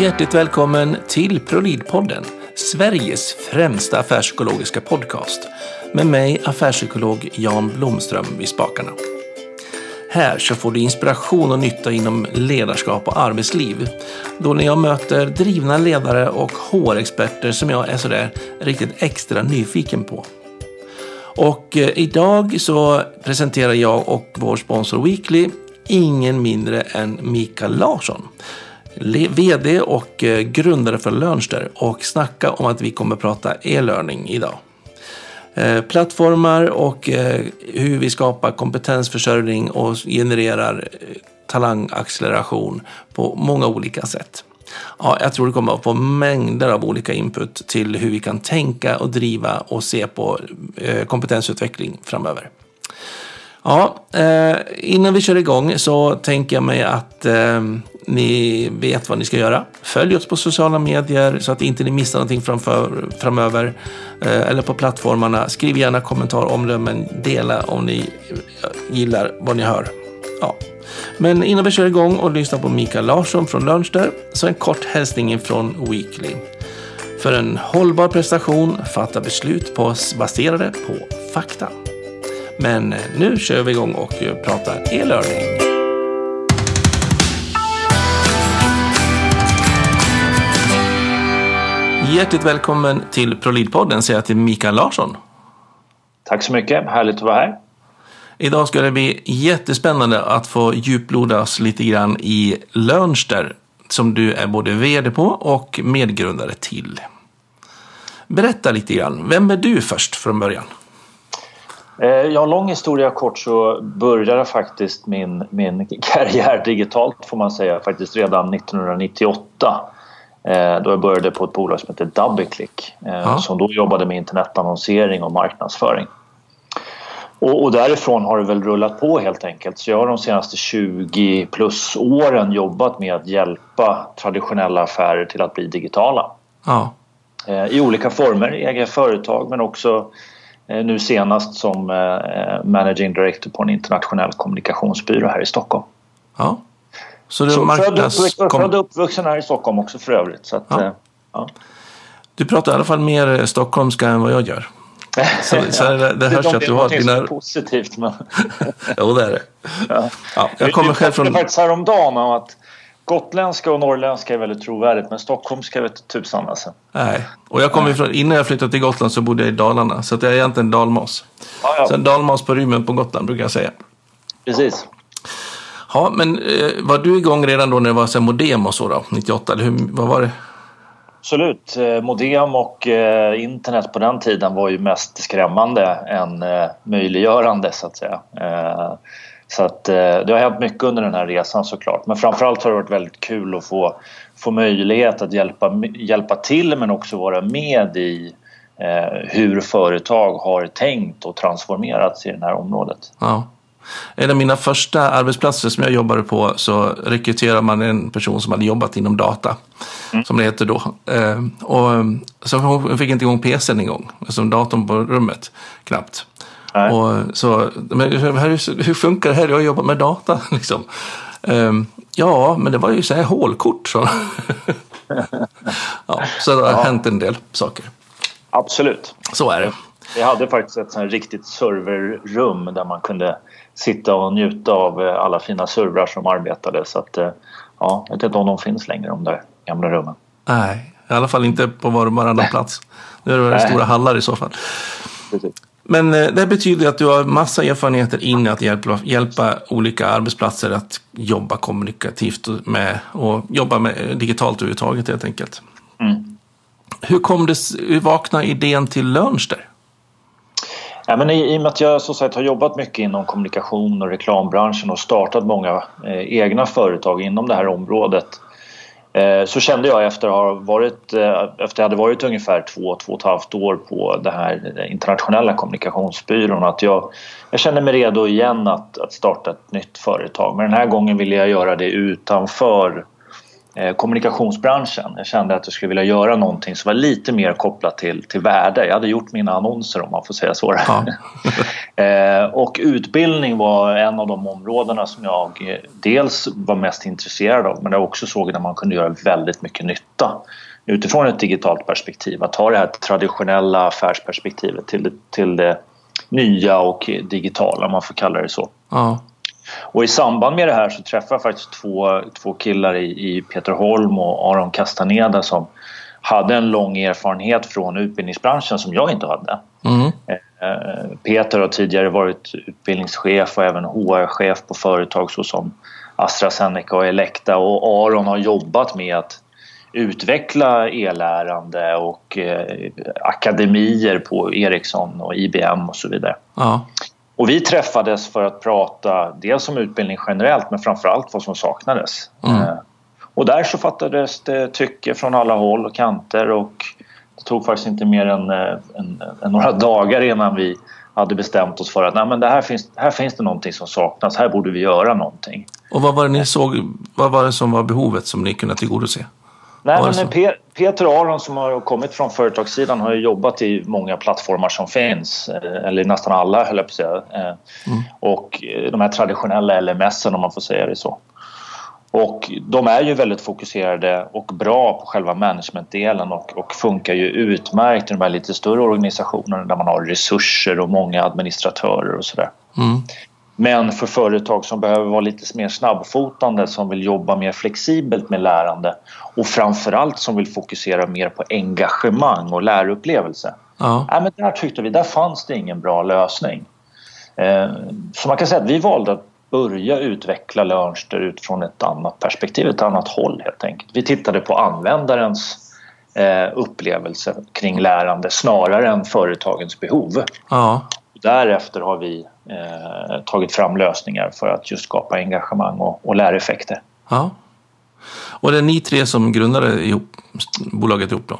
Hjärtligt välkommen till Prolidpodden, Sveriges främsta affärspsykologiska podcast. Med mig, affärspsykolog Jan Blomström vid spakarna. Här så får du inspiration och nytta inom ledarskap och arbetsliv. Då när jag möter drivna ledare och HR-experter som jag är sådär riktigt extra nyfiken på. Och eh, idag så presenterar jag och vår sponsor Weekly ingen mindre än Mikael Larsson. VD och eh, grundare för Learnster och snacka om att vi kommer prata e-learning idag. Eh, plattformar och eh, hur vi skapar kompetensförsörjning och genererar talangacceleration på många olika sätt. Ja, jag tror det kommer att få mängder av olika input till hur vi kan tänka och driva och se på kompetensutveckling framöver. Ja, innan vi kör igång så tänker jag mig att ni vet vad ni ska göra. Följ oss på sociala medier så att inte ni missar någonting framför, framöver. Eh, eller på plattformarna. Skriv gärna kommentar, omdömen, dela om ni gillar vad ni hör. Ja. Men innan vi kör igång och lyssnar på Mikael Larsson från Lönster så en kort hälsning från Weekly. För en hållbar prestation, fatta beslut på, baserade på fakta. Men nu kör vi igång och pratar e-learning. Hjärtligt välkommen till ProLead-podden säger jag till Mikael Larsson. Tack så mycket, härligt att vara här. Idag ska det bli jättespännande att få djuplodas lite grann i Lönster som du är både vd på och medgrundare till. Berätta lite grann, vem är du först från början? Eh, ja, lång historia kort så började faktiskt min, min karriär digitalt får man säga faktiskt redan 1998 Eh, då jag började på ett bolag som heter Doubleclick eh, ja. som då jobbade med internetannonsering och marknadsföring. Och, och, därifrån har det väl rullat på helt enkelt. Så jag har de senaste 20 plus åren jobbat med att hjälpa traditionella affärer till att bli digitala. Ja. Eh, I olika former, egna företag men också nu senast som managing director på en internationell kommunikationsbyrå här i Stockholm. Ja. Så du så marknads... född och uppvuxen här i Stockholm också för övrigt. Så att, ja. Eh, ja. Du pratar i alla fall mer stockholmska än vad jag gör. Så, så det, det hörs att du har dina... Det är positivt men... jo det är det. Ja. Ja, jag kommer själv från... Det faktiskt häromdagen om att Gotländska och norrländska är väldigt trovärdigt men stockholmska vet tusan alltså. Nej, och jag kommer ifrån, innan jag flyttade till Gotland så bodde jag i Dalarna så att jag är egentligen dalmas. Ja, ja. Sen dalmas på rymmen på Gotland brukar jag säga. Precis. Ja, men eh, var du igång redan då när det var så modem och så då, 98? Eller hur, vad var det? Absolut. Eh, modem och eh, internet på den tiden var ju mest skrämmande än eh, möjliggörande så att säga. Eh, så att eh, det har hänt mycket under den här resan såklart. Men framförallt har det varit väldigt kul att få, få möjlighet att hjälpa, hjälpa till men också vara med i hur företag har tänkt och transformerats i det här området. Ja. En av mina första arbetsplatser som jag jobbade på så rekryterade man en person som hade jobbat inom data. Mm. Som det heter då. Eh, och, så hon fick inte igång PCn en gång. Alltså datorn på rummet knappt. Och så, men hur, hur, funkar det här? Jag har jobbat med data. Liksom. Um, ja, men det var ju så här hålkort. Så, ja, så det har ja. hänt en del saker. Absolut. Så är det. Vi hade faktiskt ett sånt riktigt serverrum där man kunde sitta och njuta av eh, alla fina servrar som arbetade. Så att, eh, ja, jag vet inte om de finns längre de där gamla rummen. Nej, i alla fall inte på var och varannan plats. Nu är det väl stora hallar i så fall. Precis. Men eh, det betyder att du har massa erfarenheter in i att hjälpa, hjälpa olika arbetsplatser att jobba kommunikativt med och jobba med digitalt överhuvudtaget helt enkelt. Mm. Hur kom det, hur vaknade idén till Lönster? Ja, men i, I och med att jag så sagt, har jobbat mycket inom kommunikation och reklambranschen och startat många eh, egna företag inom det här området eh, så kände jag efter att ha varit, eh, efter jag hade varit ungefär två, två och ett halvt år på den här internationella kommunikationsbyrån att jag, jag kände mig redo igen att, att starta ett nytt företag. Men den här gången ville jag göra det utanför kommunikationsbranschen. Jag kände att jag skulle vilja göra någonting som var lite mer kopplat till, till värde. Jag hade gjort mina annonser om man får säga så. Ja. eh, och utbildning var en av de områdena som jag eh, dels var mest intresserad av men jag också såg där man kunde göra väldigt mycket nytta utifrån ett digitalt perspektiv. Att ta det här traditionella affärsperspektivet till det, till det nya och digitala om man får kalla det så. Ja. Och i samband med det här så träffade jag faktiskt två, två killar i, i Peter Holm och Aron Castaneda som hade en lång erfarenhet från utbildningsbranschen som jag inte hade. Mm. Eh, Peter har tidigare varit utbildningschef och även HR-chef på företag såsom AstraZeneca och Elekta och Aron har jobbat med att utveckla e-lärande och eh, akademier på Ericsson och IBM och så vidare. Ja. Och vi träffades för att prata dels om utbildning generellt men framförallt vad som saknades. Mm. Eh, och där så fattades det tycke från alla håll och kanter och det tog faktiskt inte mer än, eh, än, än några dagar innan vi hade bestämt oss för att Nej, men det här, finns, här finns det någonting som saknas, här borde vi göra någonting. Och vad var det ni såg, vad var det som var behovet som ni kunde tillgodose? Nej, men Peter Aron som har kommit från företagssidan har jobbat i många plattformar som finns, eh, eller nästan alla höll jag på att säga. Eh, mm. Och eh, de här traditionella LMS om man får säga det så. Och de är ju väldigt fokuserade och bra på själva managementdelen och, och funkar ju utmärkt i de här lite större organisationerna där man har resurser och många administratörer och sådär. Mm. Men för företag som behöver vara lite mer snabbfotande, som vill jobba mer flexibelt med lärande och framförallt som vill fokusera mer på engagemang och lärupplevelse. Ja. Ja, men där tyckte vi, där fanns det ingen bra lösning. Eh, så man kan säga att vi valde att börja utveckla Learnster utifrån ett annat perspektiv, ett annat håll helt enkelt. Vi tittade på användarens eh, upplevelse kring lärande snarare än företagens behov. Ja. Därefter har vi eh, tagit fram lösningar för att just skapa engagemang och, och läreffekter. Ja. Och det är ni tre som grundade ihop, bolaget ihop då?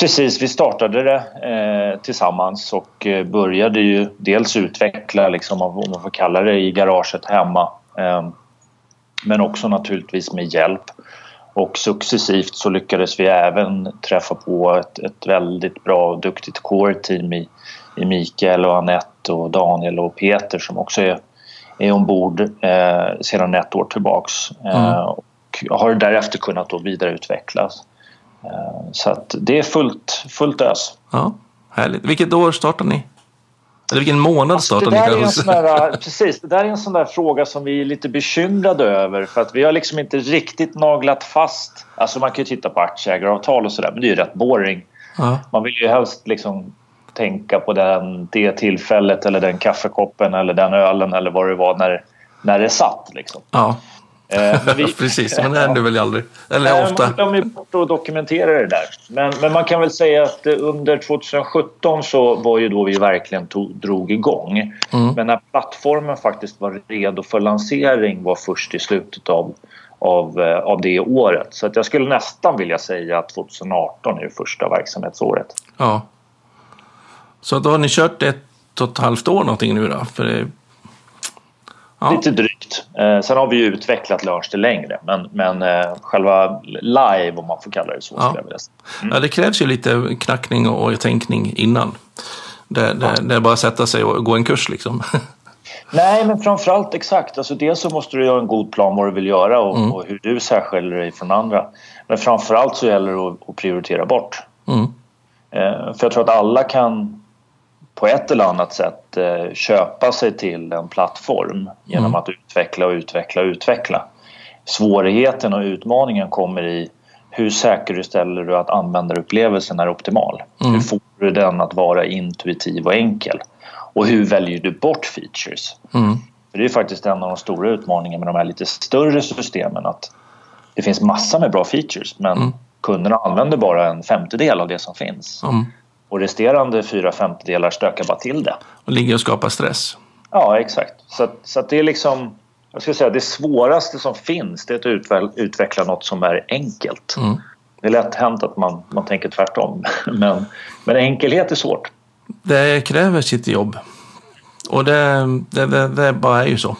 Precis, vi startade det eh, tillsammans och eh, började ju dels utveckla, liksom, om man får kalla det, i garaget hemma. Eh, men också naturligtvis med hjälp. Och successivt så lyckades vi även träffa på ett, ett väldigt bra och duktigt core-team i, i Mikael och Annette och Daniel och Peter som också är, är ombord eh, sedan ett år tillbaks. Eh, mm. och har därefter kunnat då vidareutvecklas. Eh, så att det är fullt, fullt ös. Ja, härligt. Vilket år startade ni? Eller vilken månad alltså, startade ni? Där precis, det där är en sån där fråga som vi är lite bekymrade över för att vi har liksom inte riktigt naglat fast. Alltså man kan ju titta på aktieägaravtal och sådär men det är ju rätt boring. Ja. Man vill ju helst liksom tänka på den, det tillfället eller den kaffekoppen eller den ölen eller vad det var när, när det satt. Liksom. Ja. Eh, men vi, Precis, men det händer väl aldrig. Eller nej, ofta. De är borta och dokumenterar det där. Men, men man kan väl säga att under 2017 så var ju då vi verkligen tog, drog igång. Mm. Men när plattformen faktiskt var redo för lansering var först i slutet av, av, eh, av det året. Så att jag skulle nästan vilja säga att 2018 är första verksamhetsåret. Ja. Så då har ni kört ett och ett halvt år någonting nu då? För det Ja. Lite drygt. Eh, sen har vi ju utvecklat Lörnster längre men, men eh, själva live om man får kalla det så. Ja. Jag mm. ja, det krävs ju lite knackning och tänkning innan. Det, det, ja. det är bara att sätta sig och gå en kurs liksom. Nej, men framförallt exakt. Alltså, dels så måste du göra en god plan vad du vill göra och, mm. och hur du särskiljer dig från andra. Men framförallt så gäller det att, att prioritera bort. Mm. Eh, för jag tror att alla kan på ett eller annat sätt eh, köpa sig till en plattform genom mm. att utveckla och utveckla och utveckla. Svårigheten och utmaningen kommer i hur säkerställer du att användarupplevelsen är optimal? Mm. Hur får du den att vara intuitiv och enkel? Och hur väljer du bort features? Mm. För det är faktiskt en av de stora utmaningarna med de här lite större systemen att det finns massor med bra features men mm. kunderna använder bara en femtedel av det som finns. Mm. Och resterande fyra femtedelar stökar bara till det. Och ligger och skapar stress. Ja, exakt. Så, så det är liksom... Jag ska säga det svåraste som finns det är att utveckla något som är enkelt. Mm. Det är lätt hänt att man, man tänker tvärtom. Men, men enkelhet är svårt. Det kräver sitt jobb. Och det, det, det, det bara är ju så.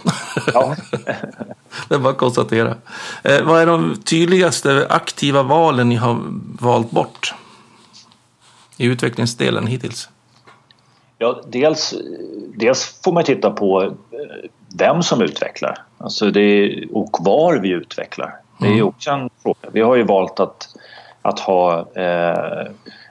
Ja. det är bara att konstatera. Eh, vad är de tydligaste aktiva valen ni har valt bort? I utvecklingsdelen hittills? Ja, dels, dels får man titta på eh, vem som utvecklar alltså det, och var vi utvecklar. Det är mm. också en fråga. Vi har ju valt att, att ha eh,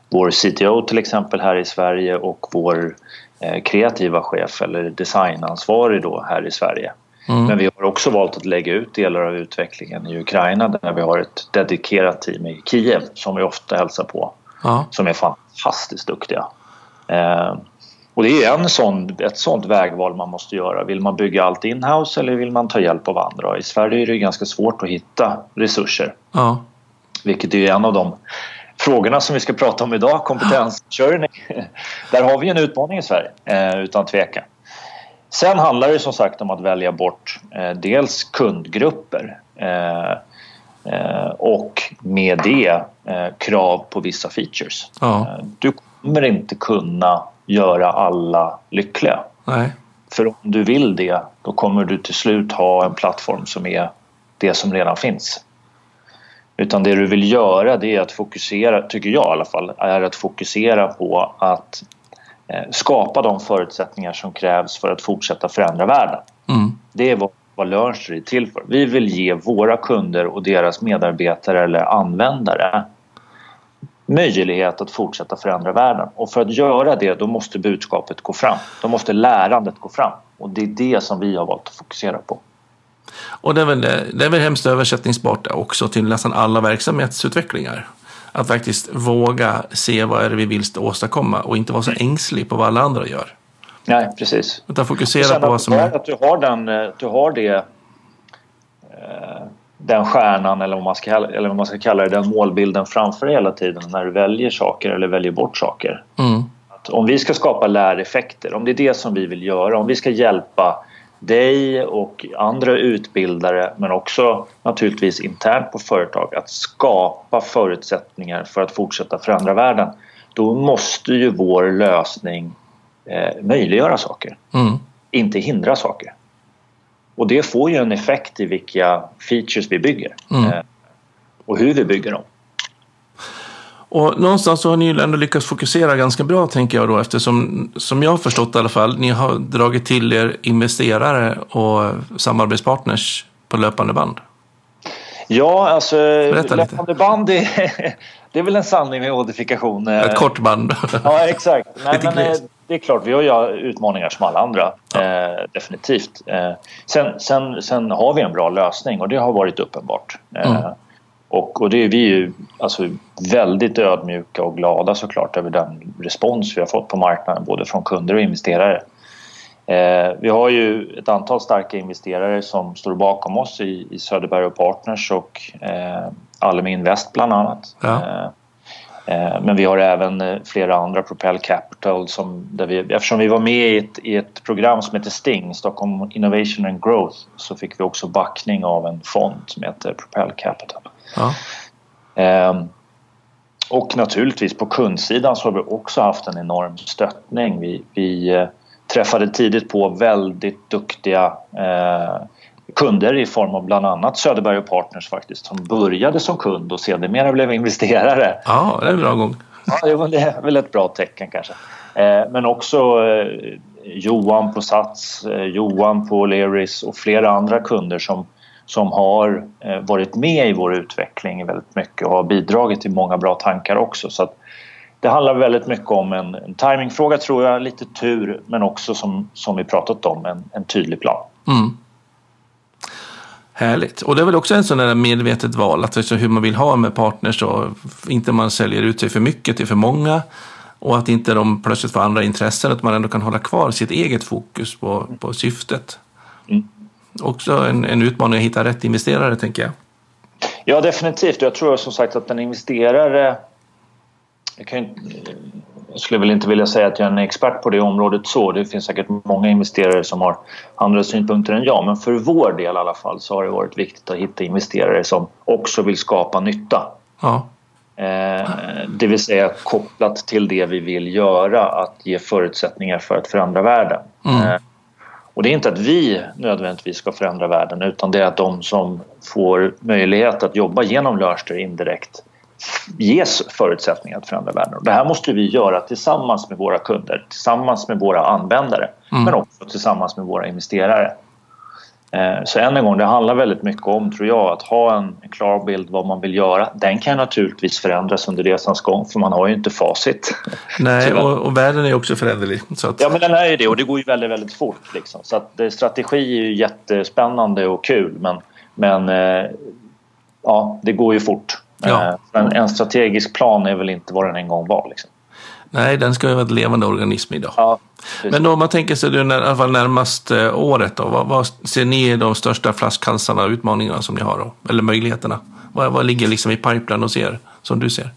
vår CTO till exempel här i Sverige och vår eh, kreativa chef eller designansvarig då här i Sverige. Mm. Men vi har också valt att lägga ut delar av utvecklingen i Ukraina där vi har ett dedikerat team i Kiev som vi ofta hälsar på. Ja. Som är fantastiskt duktiga. Eh, och det är en sån, ett sånt vägval man måste göra. Vill man bygga allt inhouse eller vill man ta hjälp av andra? I Sverige är det ganska svårt att hitta resurser. Ja. Vilket är en av de frågorna som vi ska prata om idag, kompetensförsörjning. Där har vi en utmaning i Sverige, eh, utan tvekan. Sen handlar det som sagt om att välja bort eh, dels kundgrupper eh, och med det krav på vissa features. Ja. Du kommer inte kunna göra alla lyckliga. Nej. För om du vill det, då kommer du till slut ha en plattform som är det som redan finns. Utan det du vill göra det är att fokusera, tycker jag i alla fall, är att fokusera på att eh, skapa de förutsättningar som krävs för att fortsätta förändra världen. Mm. Det är vad, vad Learnster är till för. Vi vill ge våra kunder och deras medarbetare eller användare möjlighet att fortsätta förändra världen. Och för att göra det då måste budskapet gå fram. Då måste lärandet gå fram. Och det är det som vi har valt att fokusera på. Och det är väl, det är väl hemskt översättningsbart också till nästan alla verksamhetsutvecklingar. Att faktiskt våga se vad är det vi vill åstadkomma och inte vara så ängslig på vad alla andra gör. Nej, precis. Utan fokusera på vad som är... Att du har, den, eh, du har det, eh, den stjärnan eller vad, man ska, eller vad man ska kalla det, den målbilden framför dig hela tiden när du väljer saker eller väljer bort saker. Mm. Att om vi ska skapa läreffekter, om det är det som vi vill göra, om vi ska hjälpa dig och andra utbildare men också naturligtvis internt på företag att skapa förutsättningar för att fortsätta förändra världen. Då måste ju vår lösning eh, möjliggöra saker, mm. inte hindra saker. Och det får ju en effekt i vilka features vi bygger mm. eh, och hur vi bygger dem. Och någonstans så har ni ju ändå lyckats fokusera ganska bra tänker jag då eftersom, som jag har förstått i alla fall, ni har dragit till er investerare och samarbetspartners på löpande band. Ja, alltså löpande band är, det är väl en sanning med modifikation. Ett kort band. Ja, exakt. Nej, men, eh, det är klart, vi har ju utmaningar som alla andra. Ja. Eh, definitivt. Eh, sen, sen, sen har vi en bra lösning och det har varit uppenbart. Eh, mm. Och, och det är vi ju alltså, väldigt ödmjuka och glada såklart över den respons vi har fått på marknaden både från kunder och investerare. Eh, vi har ju ett antal starka investerare som står bakom oss i, i Söderberg och Partners och eh, Almi Invest bland annat. Ja. Eh, men vi har även eh, flera andra, Propel Capital, som, där vi, eftersom vi var med i ett, i ett program som heter STING, Stockholm Innovation and Growth, så fick vi också backning av en fond som heter Propel Capital. Ja. Eh, och naturligtvis på kundsidan så har vi också haft en enorm stöttning. Vi, vi eh, träffade tidigt på väldigt duktiga eh, kunder i form av bland annat Söderberg och Partners faktiskt som började som kund och sedermera blev investerare. Ja, det är en bra gång. Ja, det är väl ett bra tecken kanske. Eh, men också eh, Johan på Sats, eh, Johan på Leris och flera andra kunder som som har varit med i vår utveckling väldigt mycket och har bidragit till många bra tankar också. Så det handlar väldigt mycket om en, en timingfråga tror jag, lite tur men också som, som vi pratat om en, en tydlig plan. Mm. Härligt. Och det är väl också en sån där medvetet val, att alltså hur man vill ha med partners och inte man säljer ut sig för mycket till för många och att inte de plötsligt får andra intressen, att man ändå kan hålla kvar sitt eget fokus på, på syftet. Mm också en, en utmaning att hitta rätt investerare, tänker jag. Ja, definitivt. Jag tror som sagt att en investerare... Kan, jag skulle väl inte vilja säga att jag är en expert på det området så. Det finns säkert många investerare som har andra synpunkter än jag. Men för vår del i alla fall så har det varit viktigt att hitta investerare som också vill skapa nytta. Ja. Eh, det vill säga kopplat till det vi vill göra, att ge förutsättningar för att förändra världen. Mm. Eh, Och det är inte att vi nödvändigtvis ska förändra världen utan det är att de som får möjlighet att jobba genom Lörster indirekt ges förutsättningar att förändra världen. Det här måste vi göra tillsammans med våra kunder, tillsammans med våra användare mm. men också tillsammans med våra investerare. Eh, så än en gång, det handlar väldigt mycket om, tror jag, att ha en klar bild vad man vill göra. Den kan naturligtvis förändras under resans gång, för man har ju inte facit. Nej, och, och världen är också föränderlig. Att... Ja, men den är ju det och det går ju väldigt, väldigt fort. Liksom. Så att eh, strategi är ju jättespännande och kul, men, men eh, ja, det går ju fort. Ja. En, en, strategisk plan är väl inte vad den en gång var. Liksom. Nej, den ska ju vara ett levande organism idag. Ja, Men om man tänker sig det fall närmaste året då, vad, vad ser ni de största flaskhalsarna och utmaningarna som ni har då? Eller möjligheterna? Vad, vad ligger liksom i pipeline hos er, som du ser?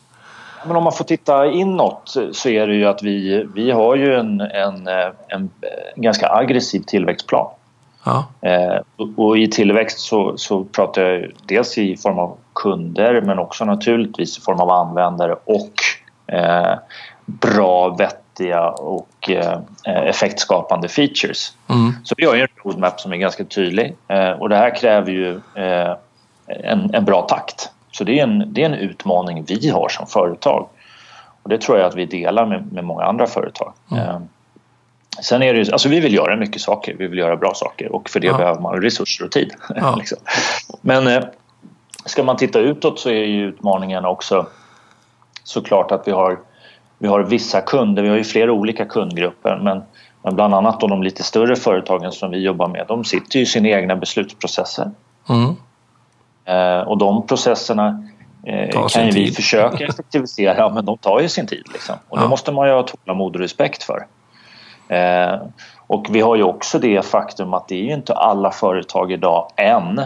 Men om man får titta inåt så är det ju att vi, vi har ju en, en, en ganska aggressiv tillväxtplan. Ja. Eh, och i tillväxt så, så pratar jag dels i form av kunder men också naturligtvis i form av användare och eh, bra, vettiga och eh, effektskapande features. Mm. Så vi har ju en roadmap som är ganska tydlig eh, och det här kräver ju eh, en, en, bra takt. Så det är, en, det är en utmaning vi har som företag. Och det tror jag att vi delar med, med många andra företag. Mm. Eh, sen är det ju, alltså vi vill göra mycket saker, vi vill göra bra saker och för det ja. behöver man resurser och tid. Ja. liksom. Men eh, ska man titta utåt så är ju utmaningen också såklart att vi har vi har vissa kunder, vi har ju flera olika kundgrupper men, men bland annat då de lite större företagen som vi jobbar med de sitter ju i sina egna beslutsprocesser. Mm. Eh, och de processerna eh, kan ju vi försöka effektivisera men de tar ju sin tid. Liksom. Och ja. det måste man ju ha tålamod och respekt för. Eh, och vi har ju också det faktum att det är ju inte alla företag idag än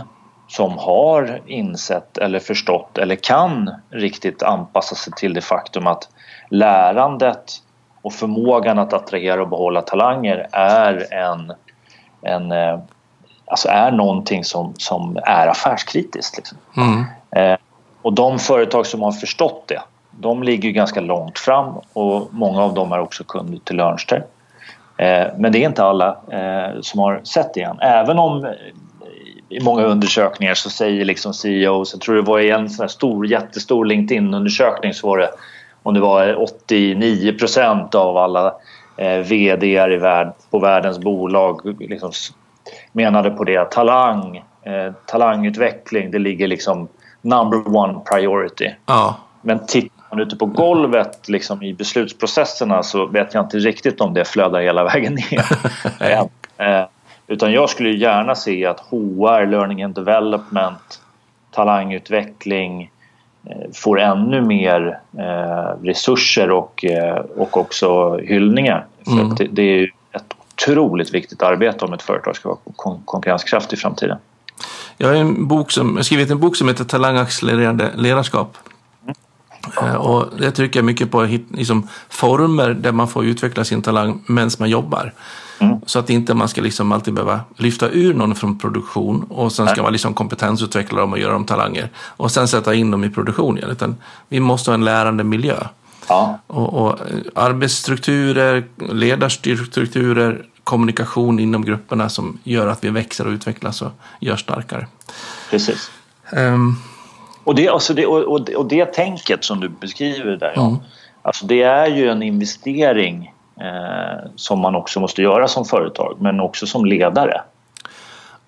som har insett eller förstått eller kan riktigt anpassa sig till det faktum att lärandet och förmågan att attrahera och behålla talanger är en, en eh, alltså är någonting som, som är affärskritiskt. Liksom. Mm. Eh, och de företag som har förstått det, de ligger ganska långt fram och många av dem är också kunder till Lörnster. Eh, men det är inte alla eh, som har sett det än. Även om i många undersökningar så säger liksom CEOs, jag tror det var i en sån stor, jättestor LinkedIn-undersökning så var det om det var 89 procent av alla eh, VD i värld, på världens bolag liksom menade på det. Talang, eh, talangutveckling, det ligger liksom number one priority. Ja. Men tittar man ute på golvet liksom, i beslutsprocesserna så vet jag inte riktigt om det flödar hela vägen ner. eh, utan jag skulle gärna se att HR, learning and development, talangutveckling, Eh, får ännu mer eh, resurser och, eh, och också hyllningar. Mm. Det, är ett otroligt viktigt arbete om ett företag ska vara kon konkurrenskraftigt i framtiden. Jag har en bok som, jag har skrivit en bok som heter Talangaccelererande ledarskap. Mm. Och det trycker jag mycket på liksom, former där man får utveckla sin talang medan man jobbar. Mm. Så att inte man ska liksom alltid behöva lyfta ur någon från produktion och sen ska Nej. man liksom kompetensutveckla dem och göra dem talanger och sen sätta in dem i produktion igen. Utan vi måste ha en lärande miljö. Ja. Och, och arbetsstrukturer, ledarstrukturer, kommunikation inom grupperna som gör att vi växer och utvecklas och gör starkare. Precis. Um, och, det, alltså det, och, och, och det tänket som du beskriver där, mm. alltså det är ju en investering eh, som man också måste göra som företag men också som ledare.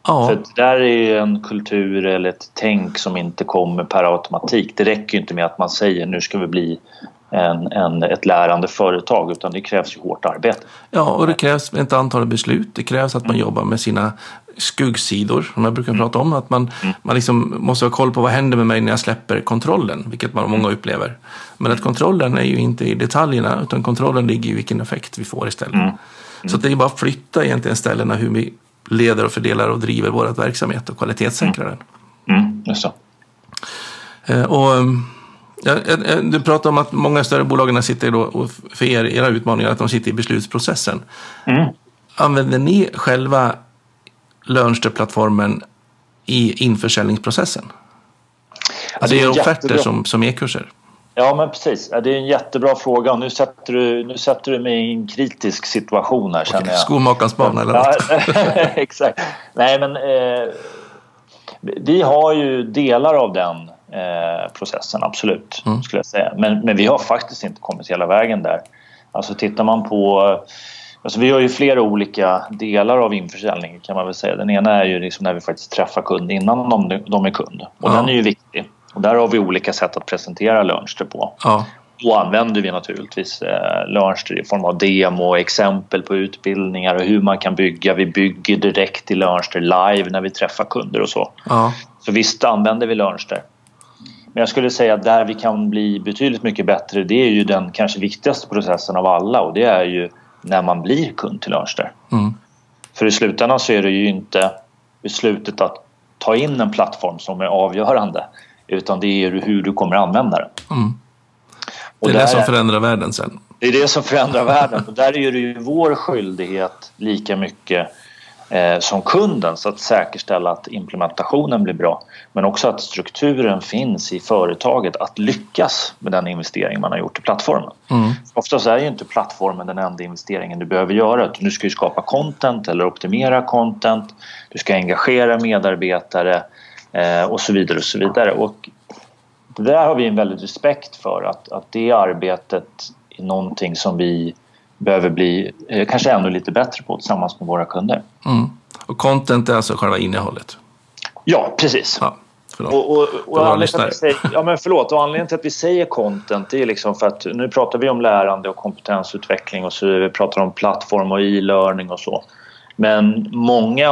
Ja. För det där är en kultur eller ett tänk som inte kommer per automatik. Det räcker inte med att man säger nu ska vi bli en, en, ett lärande företag utan det krävs ju hårt arbete. Ja, och det krävs ett antal beslut. Det krävs att man mm. jobbar med sina skuggsidor som jag brukar mm. prata om. Att man, mm. man liksom måste ha koll på vad händer med mig när jag släpper kontrollen, vilket man många upplever. Men att kontrollen är ju inte i detaljerna utan kontrollen ligger i vilken effekt vi får istället. Mm. Så det är bara att flytta egentligen ställena hur vi leder och fördelar och driver vår verksamhet och kvalitetssäkrar den. Mm. Just så. Eh, du pratar om att många större bolagen sitter då, och för er, era utmaningar, att de sitter i beslutsprocessen. Mm. Använder ni själva Lönster-plattformen i införsäljningsprocessen? Alltså, det är offerter som, som e-kurser? Ja, men precis. Det är en jättebra fråga. Nu sätter du, nu sätter du mig i en kritisk situation här, känner jag. Skomakarens bana eller något. exakt. Nej, men eh, vi har ju delar av den eh, processen, absolut, mm. skulle jag säga. Men, men vi har faktiskt inte kommit hela vägen där. Alltså tittar man på... Alltså vi har ju flera olika delar av införsäljning kan man väl säga. Den ena är ju liksom när vi faktiskt träffar kund innan de, de är kund. Och ja. den är ju viktig. Och där har vi olika sätt att presentera Lunchter på. Ja. Då använder vi naturligtvis eh, Lunchter i form av demo, exempel på utbildningar och hur man kan bygga. Vi bygger direkt i Lunchter live när vi träffar kunder och så. Ja. Så visst använder vi Lunchter. Men jag skulle säga att där vi kan bli betydligt mycket bättre det är ju den kanske viktigaste processen av alla och det är ju när man blir kund till Lunchter. Mm. För i slutändan så är det ju inte beslutet att ta in en plattform som är avgörande utan det är hur du kommer använda den. Mm. Det är det som förändrar världen sen. Det är det som förändrar världen och där är det ju vår skyldighet lika mycket eh, som kunden så att säkerställa att implementationen blir bra men också att strukturen finns i företaget att lyckas med den investering man har gjort i plattformen. Mm. Oftast är ju inte plattformen den enda investeringen du behöver göra du ska ju skapa content eller optimera content, du ska engagera medarbetare eh, och så vidare och så vidare. Och det där har vi en väldigt respekt för att, att det arbetet är någonting som vi behöver bli eh, kanske ännu lite bättre på tillsammans med våra kunder. Mm. Och content är alltså själva innehållet? Ja, precis. Ja. Förlåt. Och, och, och anledningen, säger, ja, men förlåt, och anledningen till att vi säger content är liksom för att nu pratar vi om lärande och kompetensutveckling och så vi pratar om plattform och e-learning och så. Men många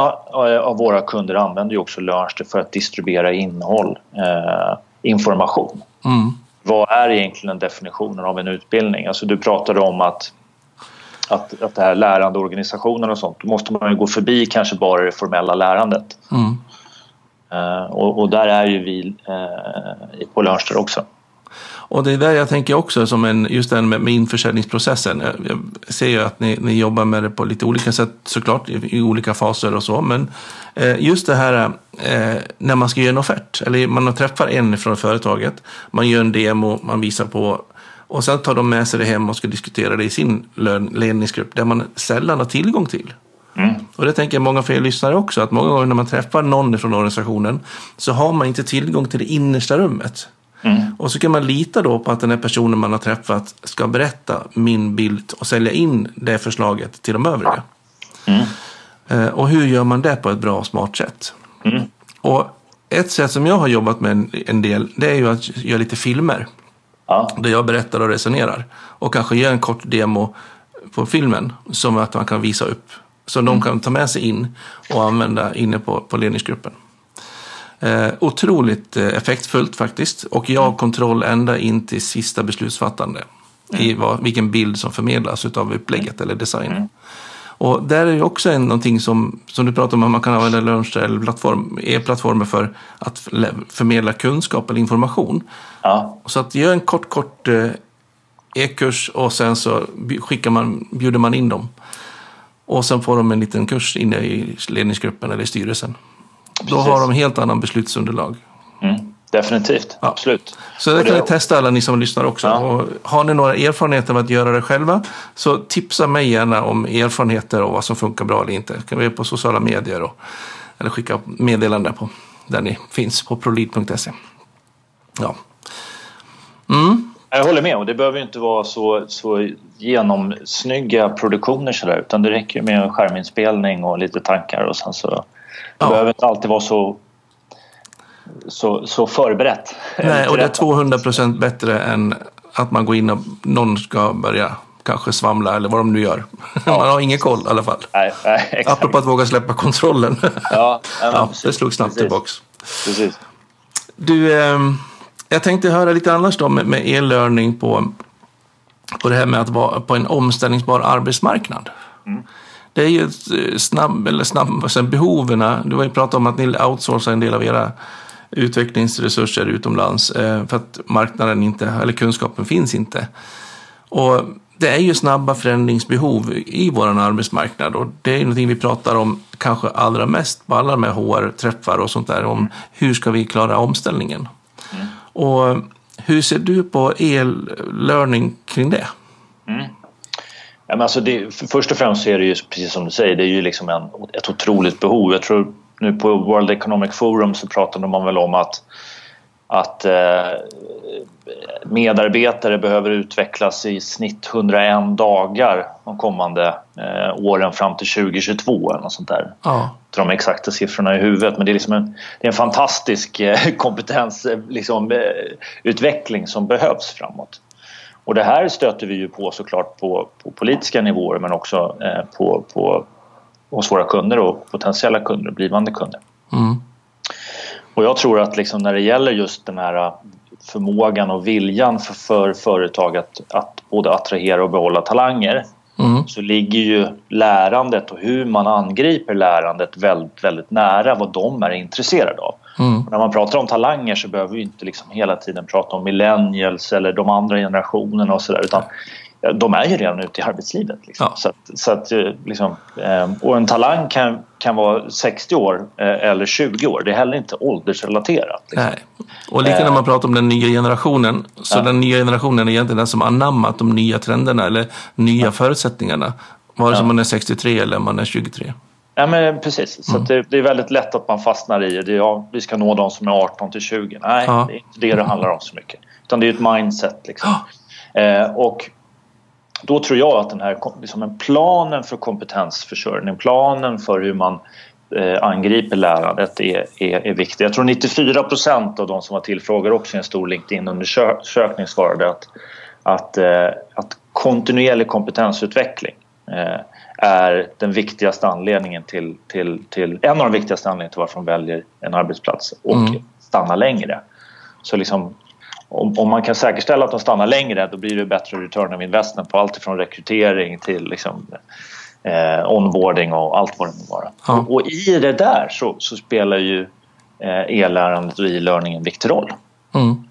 av våra kunder använder ju också Learnster för att distribuera innehåll, eh, information. Mm. Vad är egentligen definitionen av en utbildning? Alltså du pratade om att att, att det här lärandeorganisationen och sånt, då måste man ju gå förbi kanske bara det formella lärandet. Mm. Uh, och, och, där är ju vi uh, på Lönster också. Och det är där jag tänker också, som en, just den med, med införsäljningsprocessen. Jag, jag ser ju att ni, ni, jobbar med det på lite olika sätt såklart, i, i olika faser och så. Men eh, just det här eh, när man ska göra en offert, eller man träffar en från företaget, man gör en demo, man visar på och sen tar de med sig det hem och ska diskutera det i sin ledningsgrupp där man sällan har tillgång till. Mm. Och det tänker jag många för er lyssnare också, att många gånger när man träffar någon från organisationen så har man inte tillgång till det innersta rummet. Mm. Och så kan man lita då på att den här personen man har träffat ska berätta min bild och sälja in det förslaget till de övriga. Mm. Eh, och hur gör man det på ett bra och smart sätt? Mm. Och ett sätt som jag har jobbat med en del, det är ju att göra lite filmer. Ja. Där jag berättar och resonerar. Och kanske ger en kort demo på filmen som att man kan visa upp. Som mm. de kan ta med sig in och använda inne på, på ledningsgruppen. Eh, otroligt eh, effektfullt faktiskt. Och jag har mm. kontroll ända in till sista beslutsfattande. Mm. I vad, vilken bild som förmedlas av upplägget eller designen. Och där är det också en, någonting som, som du pratar om, att man kan använda Lunch eller plattform, e-plattformar för att förmedla kunskap eller information. Ja. Så att gör en kort, kort eh, e-kurs och sen så skickar man, bjuder man in dem. Och sen får de en liten kurs inne i ledningsgruppen eller i styrelsen. Precis. Då har de helt annan beslutsunderlag. Mm. Definitivt, ja. absolut. Så det kan ni testa alla ni som lyssnar också. Ja. Och har ni några erfarenheter av att göra det själva så tipsa mig gärna om erfarenheter och vad som funkar bra eller inte. Det kan vi på sociala medier och, eller skicka meddelanden på där ni finns på prolid.se. Ja. Mm. Jag håller med och det behöver inte vara så, så genomsnygga produktioner sådär utan det räcker med en skärminspelning och lite tankar och sen så det ja. behöver inte alltid vara så så, så förberett. Nej, och det är 200 procent bättre än att man går in och någon ska börja kanske svamla eller vad de nu gör. Ja. Man har ingen koll i alla fall. Nej, nej, exakt. Apropå att våga släppa kontrollen. Ja, ja, det slog snabbt tillbaks. Precis. Du, eh, jag tänkte höra lite annars då med, med e-learning på, på det här med att vara på en omställningsbar arbetsmarknad. Mm. Det är ju snabb, eller snabb, sen behoven. Du har ju pratat om att ni outsourcar en del av era utvecklingsresurser utomlands eh, för att marknaden inte, eller kunskapen finns inte. Och det är ju snabba förändringsbehov i vår arbetsmarknad och det är någonting vi pratar om kanske allra mest på alla de här HR-träffar och sånt där om hur ska vi klara omställningen. Mm. Och Hur ser du på e-learning kring det? Mm. Ja, men alltså det, först och främst så är det ju precis som du säger, det är ju liksom en, ett otroligt behov. Jag tror nu på World Economic Forum så pratade man väl om att, att eh, medarbetare behöver utvecklas i snitt 101 dagar de kommande eh, åren fram till 2022 eller något sånt där. Ja. Jag har de exakta siffrorna i huvudet men det är, liksom en, det är en fantastisk eh, kompetensutveckling liksom, som behövs framåt. Och det här stöter vi ju på såklart på, på politiska nivåer men också på, på, hos våra kunder och potentiella kunder och blivande kunder. Mm. Och jag tror att liksom när det gäller just den här förmågan och viljan för, för företag att, att både attrahera och behålla talanger mm. så ligger ju lärandet och hur man angriper lärandet väldigt, väldigt nära vad de är intresserade av. Mm. När man pratar om talanger så behöver vi inte liksom hela tiden prata om millennials eller de andra generationerna och sådär utan de är ju redan ute i arbetslivet. Liksom. Ja. Så att, så att, eh, liksom, eh, och en talang kan, kan vara 60 år eh, eller 20 år. Det är heller inte åldersrelaterat. Liksom. Nej. Och lika när man pratar om den nya generationen. Så ja. den nya generationen är egentligen den som anammat de nya trenderna eller nya ja. förutsättningarna. Vare sig man är 63 eller man är 23. Ja, men precis. Så mm. det, det, är väldigt lätt att man fastnar i det. Ja, vi ska nå de som är 18 till 20. Nej, det är inte det det handlar om så mycket. Utan det är ett mindset. Liksom. Eh, och då tror jag att den här liksom en planen för kompetensförsörjning, planen för hur man eh, angriper lärandet är, är, är viktig. Jag tror 94 procent av de som var tillfrågade också i en stor LinkedIn-undersökning svarade att, att, eh, att kontinuerlig kompetensutveckling eh, är den viktigaste anledningen till, till, till, en av de viktigaste anledningarna till varför de väljer en arbetsplats och mm. stannar längre. Så liksom om, om, man kan säkerställa att de stannar längre då blir det bättre return of investment på allt från rekrytering till liksom, eh, onboarding och allt vad det må vara. Ja. Och, och, i det där så, så spelar ju eh, e-lärandet och e-learning en viktig roll. Mm.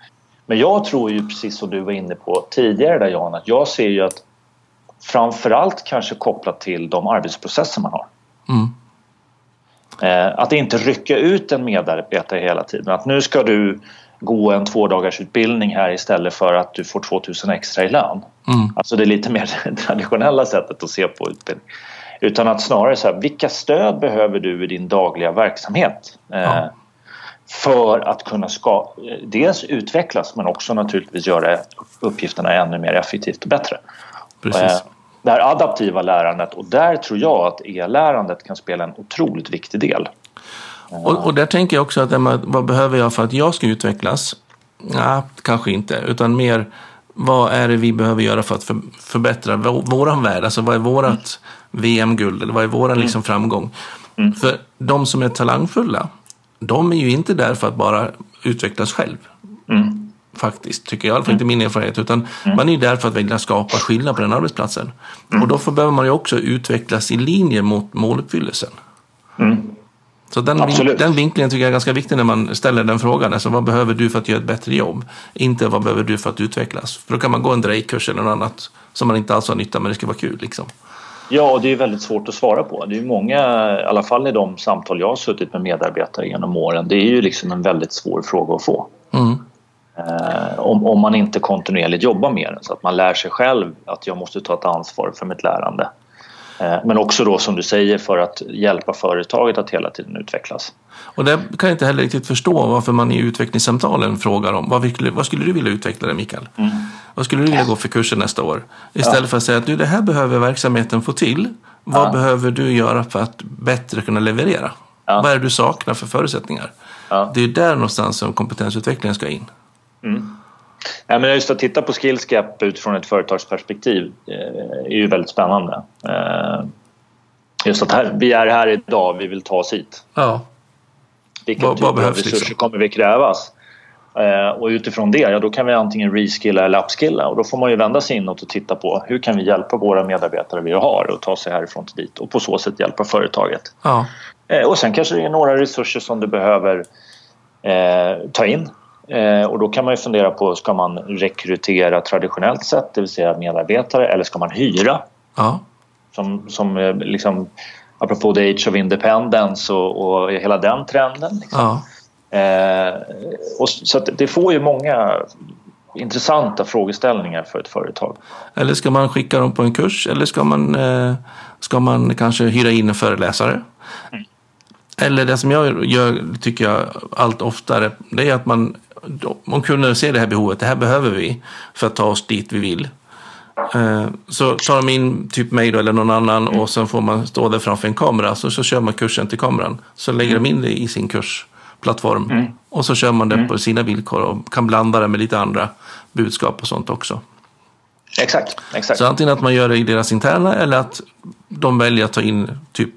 Men jag tror ju precis som du var inne på tidigare där Jan att jag ser ju att framförallt kanske kopplat till de arbetsprocesser man har. Mm. Eh, att inte rycka ut en medarbetare hela tiden. Att nu ska du gå en två dagars utbildning här istället för att du får 2000 extra i lön. Mm. Alltså det är lite mer traditionella sättet att se på utbildning. Utan att snarare så här, vilka stöd behöver du i din dagliga verksamhet? Eh, ja. För att kunna ska, dels utvecklas men också naturligtvis göra uppgifterna ännu mer effektivt och bättre. Precis. Eh, det här adaptiva lärandet och där tror jag att e-lärandet kan spela en otroligt viktig del. Och, och där tänker jag också att vad behöver jag för att jag ska utvecklas? Nej, kanske inte, utan mer vad är det vi behöver göra för att för, förbättra våran värld? Alltså vad är vårat mm. VM-guld eller vad är våran liksom mm. framgång? Mm. För de som är talangfulla, de är ju inte där för att bara utvecklas själv. Mm. Faktiskt, tycker jag. I alla fall inte min erfarenhet. Utan mm. man är ju där för att vilja skapa skillnad på den arbetsplatsen. Mm. Och då behöver man ju också utvecklas i linje mot måluppfyllelsen. Så den, den vinklingen tycker jag är ganska viktig när man ställer den frågan. Alltså, vad behöver du för att göra ett bättre jobb? Inte vad behöver du för att utvecklas? För då kan man gå en drejkurs eller något annat som man inte alls har nytta men det ska vara kul. Liksom. Ja, och det är väldigt svårt att svara på. Det är många, i alla fall i de samtal jag har suttit med medarbetare genom åren, det är ju liksom en väldigt svår fråga att få. Mm. Eh, om, om man inte kontinuerligt jobbar med den så att man lär sig själv att jag måste ta ett ansvar för mitt lärande. Eh, men också då som du säger för att hjälpa företaget att hela tiden utvecklas. Och det kan jag inte heller riktigt förstå varför man i utvecklingssamtalen frågar om vad, vad skulle du vilja utveckla dig Mikael? Mm. Vad skulle du vilja gå för kurser nästa år? Istället ja. för att säga att du, det här behöver verksamheten få till. Vad ja. behöver du göra för att bättre kunna leverera? Ja. Vad är det du saknar för förutsättningar? Det är där någonstans som kompetensutvecklingen ska in. Mm. Ja, men just att titta på skillsgap utifrån ett företagsperspektiv eh, är ju väldigt spännande. Eh, just att här, vi är här idag, vi vill ta oss hit. Ja. Vilka vad, typer av resurser liksom? kommer vi krävas? Eh, och utifrån det, ja, då kan vi antingen reskilla eller upskilla och då får man ju vända sig inåt och titta på hur kan vi hjälpa våra medarbetare vi har att ta sig härifrån till dit och på så sätt hjälpa företaget. Ja. Och sen kanske det är några resurser som du behöver eh, ta in Eh, och då kan man ju fundera på, ska man rekrytera traditionellt sett, det vill säga medarbetare, eller ska man hyra? Ja. Som, som eh, liksom, apropå the age of independence och, och hela den trenden. Liksom. Ja. Eh, och så det får ju många intressanta frågeställningar för ett företag. Eller ska man skicka dem på en kurs eller ska man, eh, ska man kanske hyra in en föreläsare? Mm. Eller det som jag gör, tycker jag, allt oftare, det är att man, om kunder ser det här behovet, det här behöver vi för att ta oss dit vi vill. Eh, så tar de in typ mig då, eller någon annan och sen får man stå där framför en kamera så, så kör man kursen till kameran. Så lägger de in det i sin kursplattform mm. och så kör man det mm. på sina villkor och kan blanda det med lite andra budskap och sånt också. Exakt, exakt. Så antingen att man gör det i deras interna eller att de väljer att ta in typ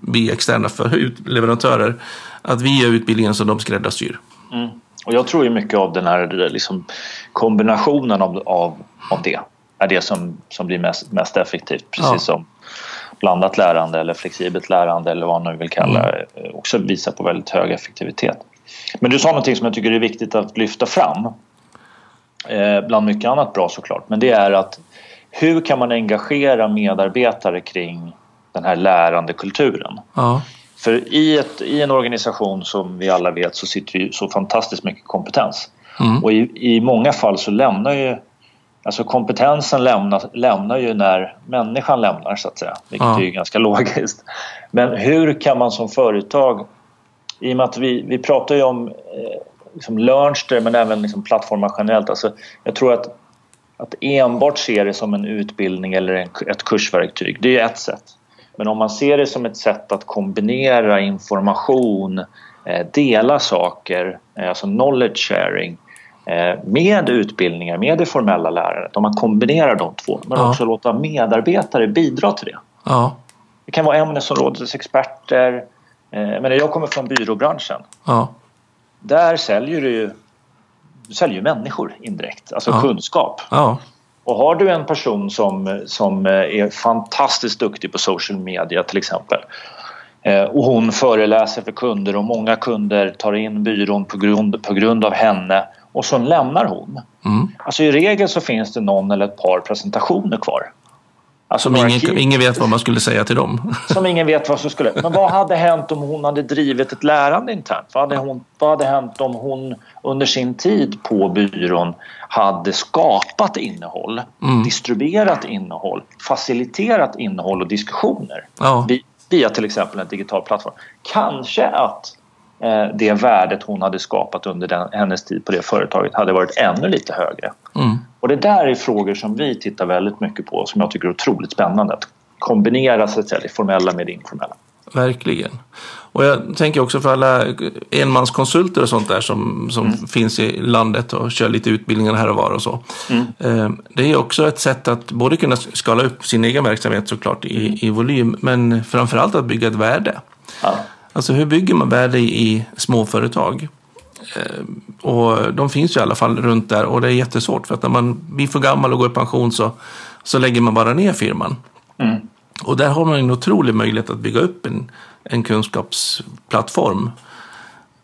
vi externa för leverantörer. Att vi gör utbildningen som de skräddarsyr. Mm. Och jag tror ju mycket av den här liksom, kombinationen av, av, av det är det som, som blir mest, mest effektivt. Precis ja. som blandat lärande eller flexibelt lärande eller vad man nu vill kalla det mm. också visar på väldigt hög effektivitet. Men du sa någonting som jag tycker är viktigt att lyfta fram eh, bland mycket annat bra såklart men det är att hur kan man engagera medarbetare kring den här lärandekulturen? Ja. För i, ett, i en organisation som vi alla vet så sitter ju så fantastiskt mycket kompetens. Mm. Och i, i många fall så lämnar ju Alltså kompetensen lämnar, lämnar ju när människan lämnar så att säga, vilket ja. är ganska logiskt. Men hur kan man som företag, i och med att vi, vi pratar ju om eh, liksom Learnster men även liksom plattformar generellt, alltså jag tror att, att enbart se det som en utbildning eller en, ett kursverktyg, det är ett sätt. Men om man ser det som ett sätt att kombinera information, eh, dela saker, eh, alltså knowledge sharing eh, med utbildningar, med det formella lärandet. Om man kombinerar de två, men ja. också låta medarbetare bidra till det. Ja. Det kan vara ämnesområdets experter. Men jag kommer från byråbranschen. Ja. Där säljer du säljer människor indirekt, alltså kunskap. Och har du en person som, som eh, är fantastiskt duktig på social media till exempel eh, och hon föreläser för kunder och många kunder tar in byrån på grund, på grund av henne och så lämnar hon. Mm. Alltså i regel så finns det någon eller ett par presentationer kvar. Alltså ingen, ingen, vet vad man skulle säga till dem. Som ingen vet vad som skulle... Men vad hade hänt om hon hade drivit ett lärande internt? Vad hade, hon, vad hade hänt om hon under sin tid på byrån hade skapat innehåll, mm. distribuerat innehåll, faciliterat innehåll och diskussioner ja. via till exempel en digital plattform. Kanske att det värdet hon hade skapat under den, hennes tid på det företaget hade varit ännu lite högre. Mm. Och det där är frågor som vi tittar väldigt mycket på som jag tycker är otroligt spännande. Att kombinera så att säga, det formella med det informella. Verkligen. Och jag tänker också för alla enmanskonsulter och sånt där som, som mm. finns i landet och kör lite utbildningar här och var och så. Mm. Eh, det är också ett sätt att både kunna skala upp sin egen verksamhet såklart i, mm. i volym men framförallt att bygga ett värde. Ja. Alltså hur bygger man värde i småföretag? Eh, och de finns ju i alla fall runt där och det är jättesvårt för att när man blir för gammal och går i pension så, så lägger man bara ner firman. Mm. Och där har man en otrolig möjlighet att bygga upp en, en kunskapsplattform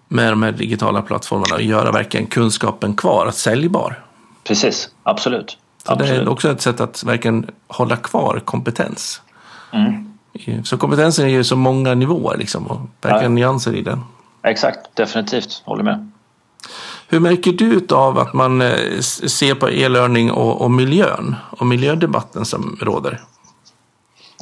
med de här digitala plattformarna och göra verkligen kunskapen kvar, att säljbar. Precis, absolut. Så absolut. det är också ett sätt att verkligen hålla kvar kompetens. Mm. Så kompetensen är ju så många nivåer liksom och verkligen ja. nyanser i den. Exakt, definitivt, håller med. Hur märker du av att man eh, ser på e-learning och, och miljön och miljödebatten som råder?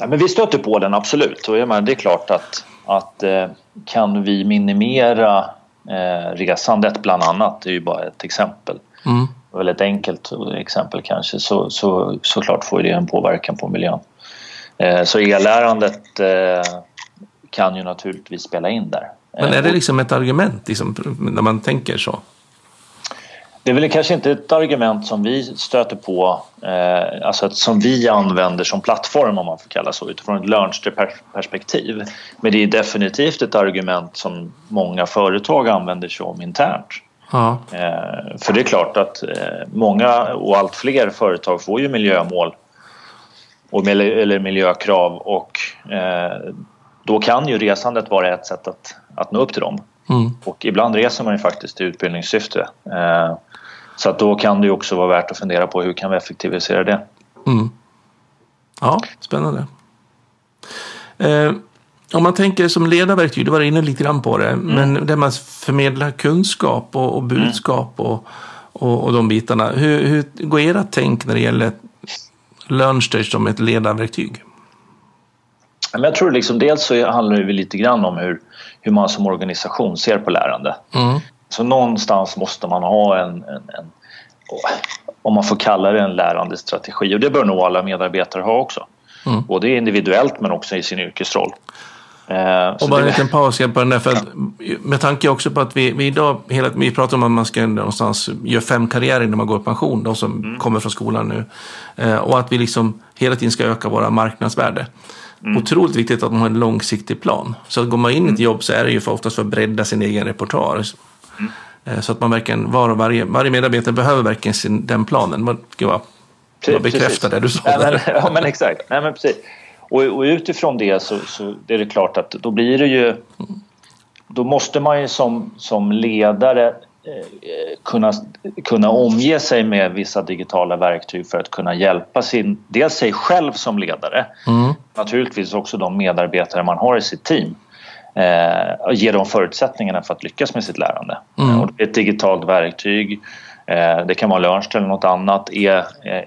Ja, men vi stöter på den absolut och jag menar, det är klart att, att eh, kan vi minimera eh, resandet bland annat, det är ju bara ett exempel. Mm. Väldigt enkelt exempel kanske, så, så, såklart får det en påverkan på miljön. Eh, så e-lärandet eh, kan ju naturligtvis spela in där. Men är det liksom ett argument liksom, när man tänker så? Det är väl kanske inte ett argument som vi stöter på, eh, alltså som vi använder som plattform om man får kalla så utifrån ett Learnster-perspektiv. Men det är definitivt ett argument som många företag använder sig om internt. Ja. Eh, för det är klart att eh, många och allt fler företag får ju miljömål och, eller miljökrav och eh, då kan ju resandet vara ett sätt att, att nå upp till dem. Mm. Och ibland reser man ju faktiskt i utbildningssyfte. Eh, så att då kan det ju också vara värt att fundera på hur kan vi effektivisera det. Mm. Ja, spännande. Eh, om man tänker som ledarverktyg, du var inne lite grann på det, mm. men det med att förmedla kunskap och, och budskap och, och, och de bitarna. Hur, hur går era tänk när det gäller LearnStage som ett ledarverktyg? Jag tror liksom dels så handlar det lite grann om hur, hur man som organisation ser på lärande. Mm. Så någonstans måste man ha en, en, en, om man får kalla det en lärandestrategi och det bör nog alla medarbetare ha också. Mm. Både individuellt men också i sin yrkesroll. Eh, och bara en liten paus på den där. För att, med tanke också på att vi, vi idag hela, vi pratar om att man ska någonstans göra fem karriärer när man går i pension, de som mm. kommer från skolan nu. Eh, och att vi liksom hela tiden ska öka våra marknadsvärde. Mm. Otroligt viktigt att man har en långsiktig plan. Så att går man in i ett mm. jobb så är det ju för oftast för att bredda sin egen repertoar. Mm. Eh, så att man verkligen, var och varje, varje medarbetare behöver verkligen sin, den planen. Gud vad, vad bekräftar det du sa. Ja men, ja, men exakt. Nej, men precis. Och, och utifrån det så, så är det klart att då blir det ju... Då måste man ju som, som ledare eh, kunna, kunna omge sig med vissa digitala verktyg för att kunna hjälpa sin, dels sig själv som ledare, mm. naturligtvis också de medarbetare man har i sitt team eh, och ge dem förutsättningarna för att lyckas med sitt lärande. Mm. Och ett digitalt verktyg, det kan vara Learnst eller något annat,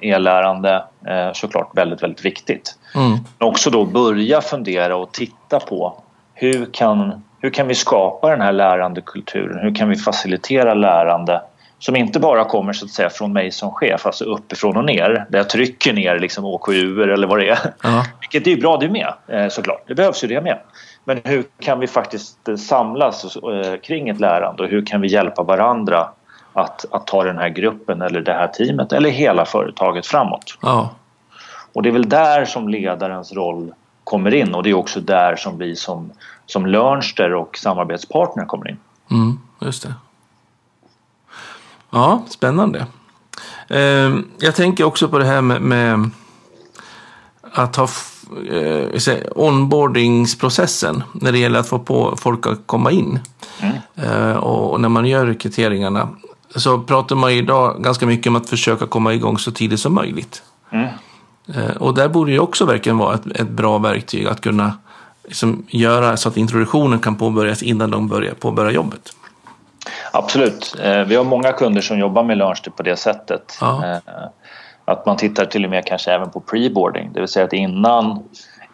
e-lärande eh, såklart väldigt, väldigt viktigt. Mm. Men också då börja fundera och titta på hur kan, hur kan vi skapa den här lärandekulturen? Hur kan vi facilitera lärande som inte bara kommer så att säga från mig som chef, alltså uppifrån och ner där jag trycker ner liksom OKU eller vad det är. Uh-huh. Vilket är bra det med eh, såklart, det behövs ju det med. Men hur kan vi faktiskt eh, samlas eh, kring ett lärande och hur kan vi hjälpa varandra att, att ta den här gruppen eller det här teamet eller hela företaget framåt? Uh-huh. Och det är väl där som ledarens roll kommer in och det är också där som vi som, som Learnster och samarbetspartner kommer in. Mm, just det. Ja, spännande. Eh, jag tänker också på det här med, med att ha eh, onboardingsprocessen när det gäller att få på folk att komma in. Mm. Eh, och när man gör rekryteringarna så pratar man idag ganska mycket om att försöka komma igång så tidigt som möjligt. Mm. Eh, och där borde det också verkligen vara ett, ett bra verktyg att kunna liksom göra så att introduktionen kan påbörjas innan de börjar påbörja jobbet. Absolut. Eh, vi har många kunder som jobbar med LearnStep på det sättet. Ja. Eh, att man tittar till och med kanske även på preboarding, det vill säga att innan,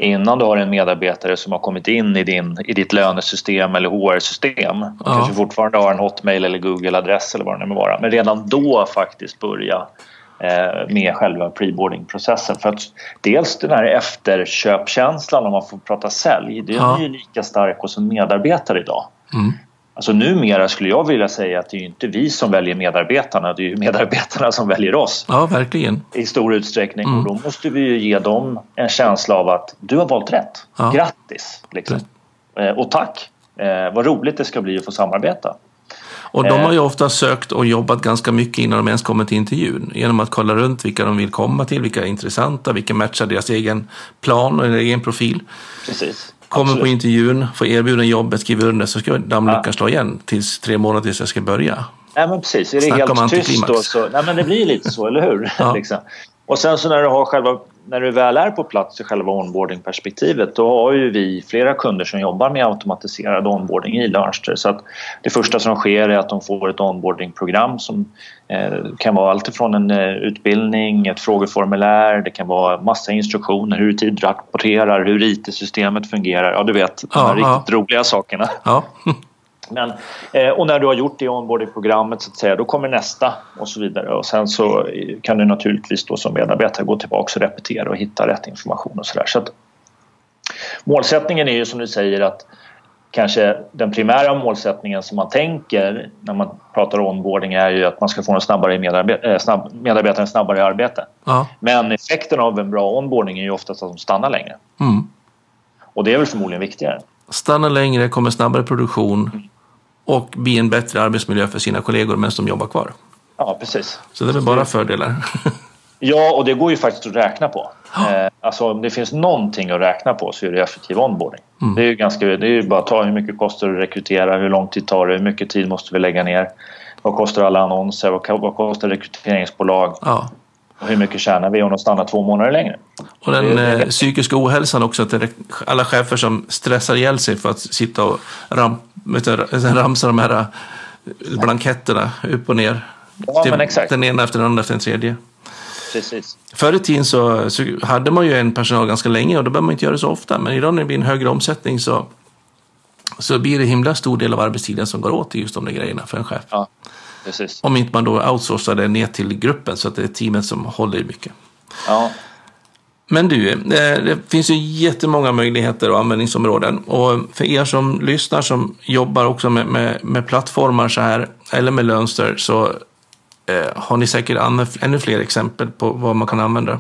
innan du har en medarbetare som har kommit in i, din, i ditt lönesystem eller HR-system ja. kanske fortfarande har en Hotmail eller Google-adress eller vad det nu må vara, men redan då faktiskt börja Eh, med själva preboardingprocessen. För att dels den här efterköpkänslan om man får prata sälj, det är ju lika stark hos en medarbetare idag. Mm. Alltså numera skulle jag vilja säga att det är inte vi som väljer medarbetarna, det är ju medarbetarna som väljer oss. Ja, verkligen. I stor utsträckning mm. och då måste vi ju ge dem en känsla av att du har valt rätt. Ja. Grattis! Liksom. Eh, och tack! Eh, vad roligt det ska bli att få samarbeta. Och de har ju ofta sökt och jobbat ganska mycket innan de ens kommer till intervjun. Genom att kolla runt vilka de vill komma till, vilka är intressanta, vilka matchar deras egen plan och egen profil. Precis. Kommer Absolut. på intervjun, får erbjuden jobbet, skriver under så ska dammluckan ja. slå igen tills tre månader tills jag ska börja. Nej men precis, är det Snacka helt tyst då så, nej men det blir lite så, eller hur? Ja. liksom. Och sen så när du har själva när du väl är på plats i själva onboarding-perspektivet då har ju vi flera kunder som jobbar med automatiserad onboarding i Learnster. Så att det första som sker är att de får ett onboarding-program som eh, kan vara alltifrån en eh, utbildning, ett frågeformulär, det kan vara massa instruktioner hur tid rapporterar, hur IT-systemet fungerar. Ja, du vet, de här ja, riktigt ja. roliga sakerna. Ja. Men, eh, och när du har gjort det onboarding-programmet så att säga, då kommer nästa och så vidare. Och sen så kan du naturligtvis då som medarbetare gå tillbaka och repetera och hitta rätt information och sådär. Så att, målsättningen är ju som du säger att kanske den primära målsättningen som man tänker när man pratar onboarding är ju att man ska få en snabbare medarbet äh, snabb, medarbetaren snabbare i arbete. Ja. Men effekten av en bra onboarding är ju oftast att de stannar längre. Mm. Och det är väl förmodligen viktigare. Stanna längre, kommer snabbare produktion. Och bli en bättre arbetsmiljö för sina kollegor medan de jobbar kvar. Ja, precis. Så det är väl bara fördelar. ja, och det går ju faktiskt att räkna på. Eh, alltså om det finns någonting att räkna på så är det effektiv onboarding. Mm. Det är ju ganska, det är ju bara att ta hur mycket kostar det att rekrytera, hur lång tid tar det, hur mycket tid måste vi lägga ner, vad kostar alla annonser, vad kostar rekryteringsbolag? Ja. Och hur mycket tjänar vi om de stannar två månader längre? Och den eh, psykiska ohälsan också, att alla chefer som stressar ihjäl sig för att sitta och ram, ramsa de här eh, blanketterna upp och ner Ja, men exakt. Den ena efter den andra efter den tredje. Precis. Förr i tiden så, så hade man ju en personal ganska länge och då behöver man inte göra det så ofta. Men idag när det blir en högre omsättning så, så blir det himla stor del av arbetstiden som går åt till just de där grejerna för en chef. Ja, precis. Om inte man då outsourcar det ner till gruppen så att det är teamet som håller i mycket. Ja, Men du, eh, det finns ju jättemånga möjligheter och användningsområden. Och för er som lyssnar som jobbar också med, med, med plattformar så här, eller med Lönster, så eh, har ni säkert ännu fler exempel på vad man kan använda.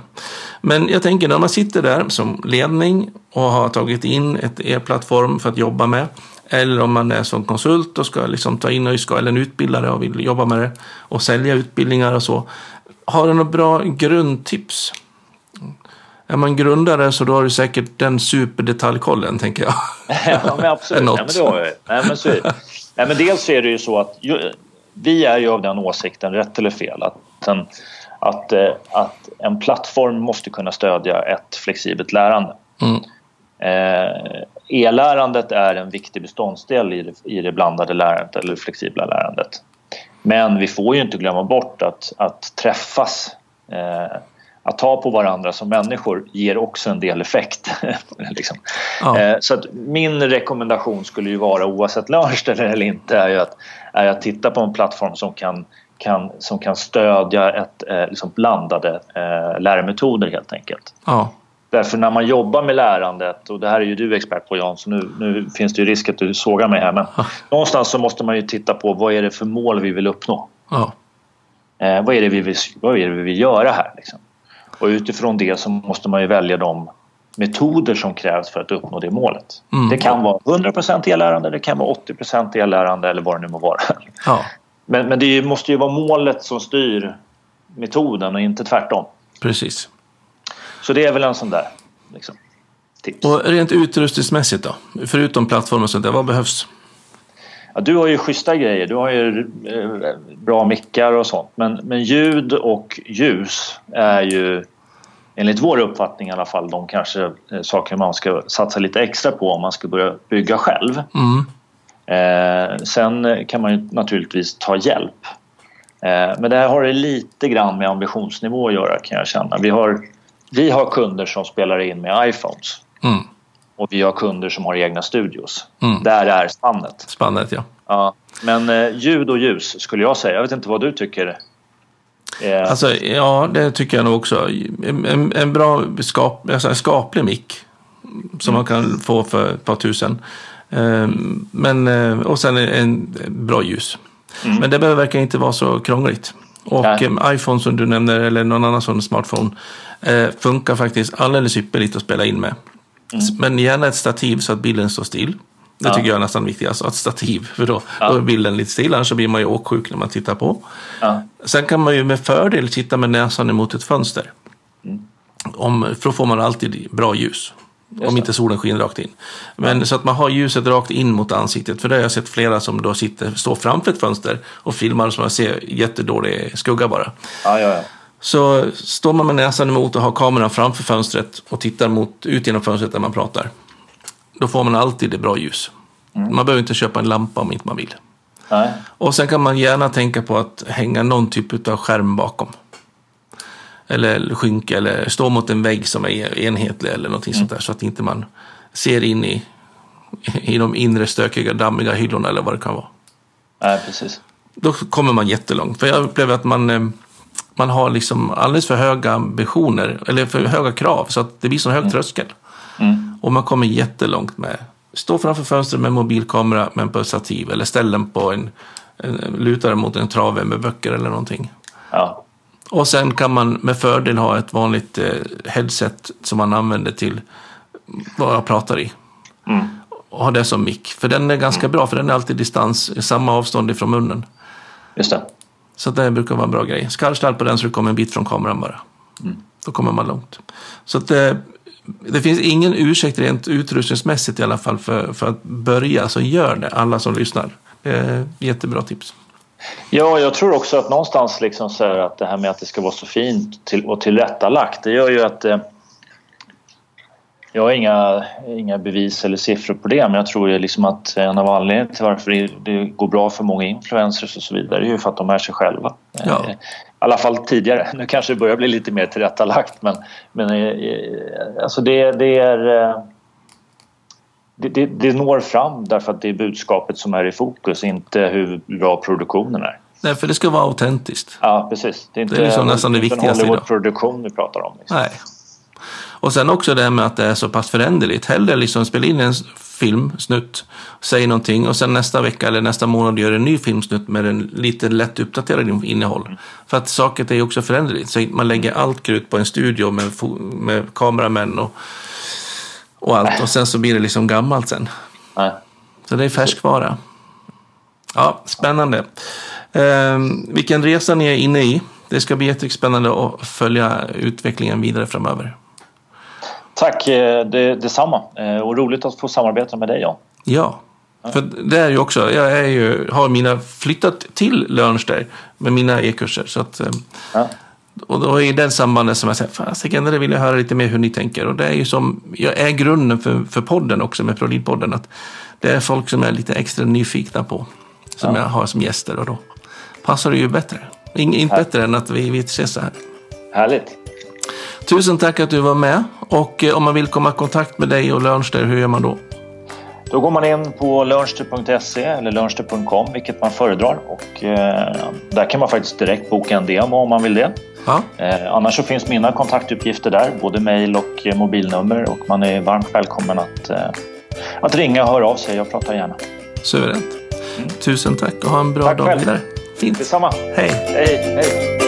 Men jag tänker när man sitter där som ledning och har tagit in ett e-plattform för att jobba med, eller om man är som konsult och ska liksom ta in och ska, eller en utbildare och vill jobba med det och sälja utbildningar och så. Har du några bra grundtips? Är man grundare så då har du säkert den superdetaljkollen, tänker jag. ja men absolut. Nej, men jag. Nej, men så. Nej, men dels är det ju så att ju, vi är ju av den åsikten, rätt eller fel, att en, att, eh, att en plattform måste kunna stödja ett flexibelt lärande. Mm. Eh, E-lärandet är en viktig beståndsdel i det, i det blandade lärandet eller flexibla lärandet. Men vi får ju inte glömma bort att, att träffas, eh, att ta på varandra som människor ger också en del effekt. liksom. Ja. eh, så att min rekommendation skulle ju vara, oavsett Lönster eller inte, är att, är att titta på en plattform som kan, kan, som kan stödja ett, eh, liksom blandade eh, lärmetoder helt enkelt. Ja, Därför när man jobbar med lärandet, och det här är ju du expert på Jan, så nu, nu finns det ju risk att du sågar mig här, men någonstans så måste man ju titta på vad är det för mål vi vill uppnå? ja, Eh, vad, är det vi vill, vad är det vi vill göra här? Liksom? Och utifrån det så måste man ju välja de metoder som krävs för att uppnå det målet. Mm. Det kan vara 100% e-lärande, det kan vara 80% e-lärande eller vad det nu må vara. ja, Men, men det måste ju vara målet som styr metoden och inte tvärtom. precis. Så det är väl en sån där liksom, tips. Och rent utrustningsmässigt då? Förutom plattformar och sånt där, vad behövs? Ja, du har ju schyssta grejer. Du har ju eh, bra mickar och sånt. Men, men ljud och ljus är ju enligt vår uppfattning i alla fall de kanske eh, saker man ska satsa lite extra på om man ska börja bygga själv. Mm. Eh, sen kan man ju naturligtvis ta hjälp. Eh, men det här har det lite grann med ambitionsnivå att göra kan jag känna. Vi har, vi har kunder som spelar in med iPhones Mm. och vi har kunder som har egna studios. Mm. Där är spannet. Spannet, ja. Ja, men eh, ljud och ljus skulle jag säga. Jag vet inte vad du tycker. Eh, Alltså, ja, det tycker jag nog också. En, en, en bra skap, alltså en skaplig mick som man kan få för ett par tusen. Ehm, Men, eh, och sen en bra ljus. Men det behöver verkar inte vara så krångligt. Och Nej. em, iPhone som du nämner, eller någon annan sån smartphone, eh, funkar faktiskt alldeles ypperligt att spela in med. Men gärna ett stativ så att bilden står still. Det Ja. tycker jag är nästan viktigast, ett stativ. För då, Ja. då är bilden lite still, annars så blir man ju åksjuk när man tittar på. ja, Sen kan man ju med fördel titta med näsan emot ett fönster. Om, för då får man alltid bra ljus. om det. inte solen skiner rakt in. Men så att man har ljuset rakt in mot ansiktet. För det har jag sett flera som då sitter, står framför ett fönster och filmar så man ser jättedålig skugga bara. ja, ja, ja. Så står man med näsan emot och har kameran framför fönstret och tittar mot, ut genom fönstret där man pratar. Då får man alltid det bra ljus. Man behöver inte köpa en lampa om inte man vill. Nej. Och sen kan man gärna tänka på att hänga någon typ av skärm bakom. Eller skynke eller stå mot en vägg som är enhetlig eller någonting sånt där. Så att inte man ser in i, i de inre stökiga dammiga hyllorna eller vad det kan vara. Nej, precis. Då kommer man jättelångt. För jag upplever att man, eh, man har liksom alldeles för höga ambitioner eller för höga krav så att det blir så hög tröskel. Mm. Och man kommer jättelångt med stå framför fönstret med mobilkamera men på ett stativ eller ställ den på en, en luta den mot en trave med böcker eller någonting. Ja, Och sen kan man med fördel ha ett vanligt eh, headset som man använder till vad jag pratar i. Mm. Och ha det som mick. För den är ganska bra för den är alltid distans, samma avstånd ifrån munnen. just det. Så det brukar vara en bra grej. Skallstall på den så det kommer en bit från kameran bara. Då kommer man långt. Så att det, det finns ingen ursäkt rent utrustningsmässigt i alla fall för, för att börja. Så gör det, alla som lyssnar. Är jättebra tips. Ja, jag tror också att någonstans liksom så att det här med att det ska vara så fint till, och tillrättalagt, det gör ju att eh, Jag har inga, inga bevis eller siffror på det men jag tror liksom att en av anledningarna till varför det går bra för många influencers och så vidare är ju för att de är sig själva. Ja. I alla fall tidigare. Nu kanske det börjar bli lite mer tillrättalagt men, men alltså det, det är det, det, det, når fram därför att det är budskapet som är i fokus, inte hur bra produktionen är. Nej, för det ska vara autentiskt. Ja, precis. Det är, inte, det är liksom nästan det viktigaste idag. produktion vi pratar om. Liksom. Nej. Och sen också det här med att det är så pass föränderligt. Hellre liksom spela in en filmsnutt, säg någonting och sen nästa vecka eller nästa månad gör en ny filmsnutt med en lite lätt uppdaterad innehåll. Mm. För att saker är också föränderligt. Så man lägger allt krut på en studio med, med kameramän och och allt. Och sen så blir det liksom gammalt sen. Nej. Så det är färskvara. Ja, spännande. Eh, vilken resa ni är inne i. Det ska bli jättespännande att följa utvecklingen vidare framöver. Tack, eh, det, detsamma. Eh, och roligt att få samarbeta med dig Jan. Ja, för det är ju också, jag är ju, har mina flyttat till Lörnster med mina e-kurser. Så att, ehm, ja. Och då är det sambandet som jag säger, fasiken, det vill jag höra lite mer hur ni tänker. Och det är ju som, jag är grunden för, för podden också med Prolidpodden. Att det är folk som är lite extra nyfikna på. Som ja. jag har som gäster och då passar det ju bättre. In, inte Här. bättre än att vi, vi ses så här. Härligt. Tusen tack att du var med. Och eh, om man vill komma i kontakt med dig och Lönster, hur gör man då? Då går man in på lernster.se eller lernster.com, vilket man föredrar. Och, eh, där kan man faktiskt direkt boka en demo om man vill det. Ja. Eh, annars så finns mina kontaktuppgifter där, både mejl och eh, mobilnummer. Och man är varmt välkommen att, eh, att ringa och höra av sig. Jag pratar gärna. Suveränt. Mm. Tusen tack och ha en bra tack dag själv. vidare. Fint. Detsamma. Hej. Hej. hej.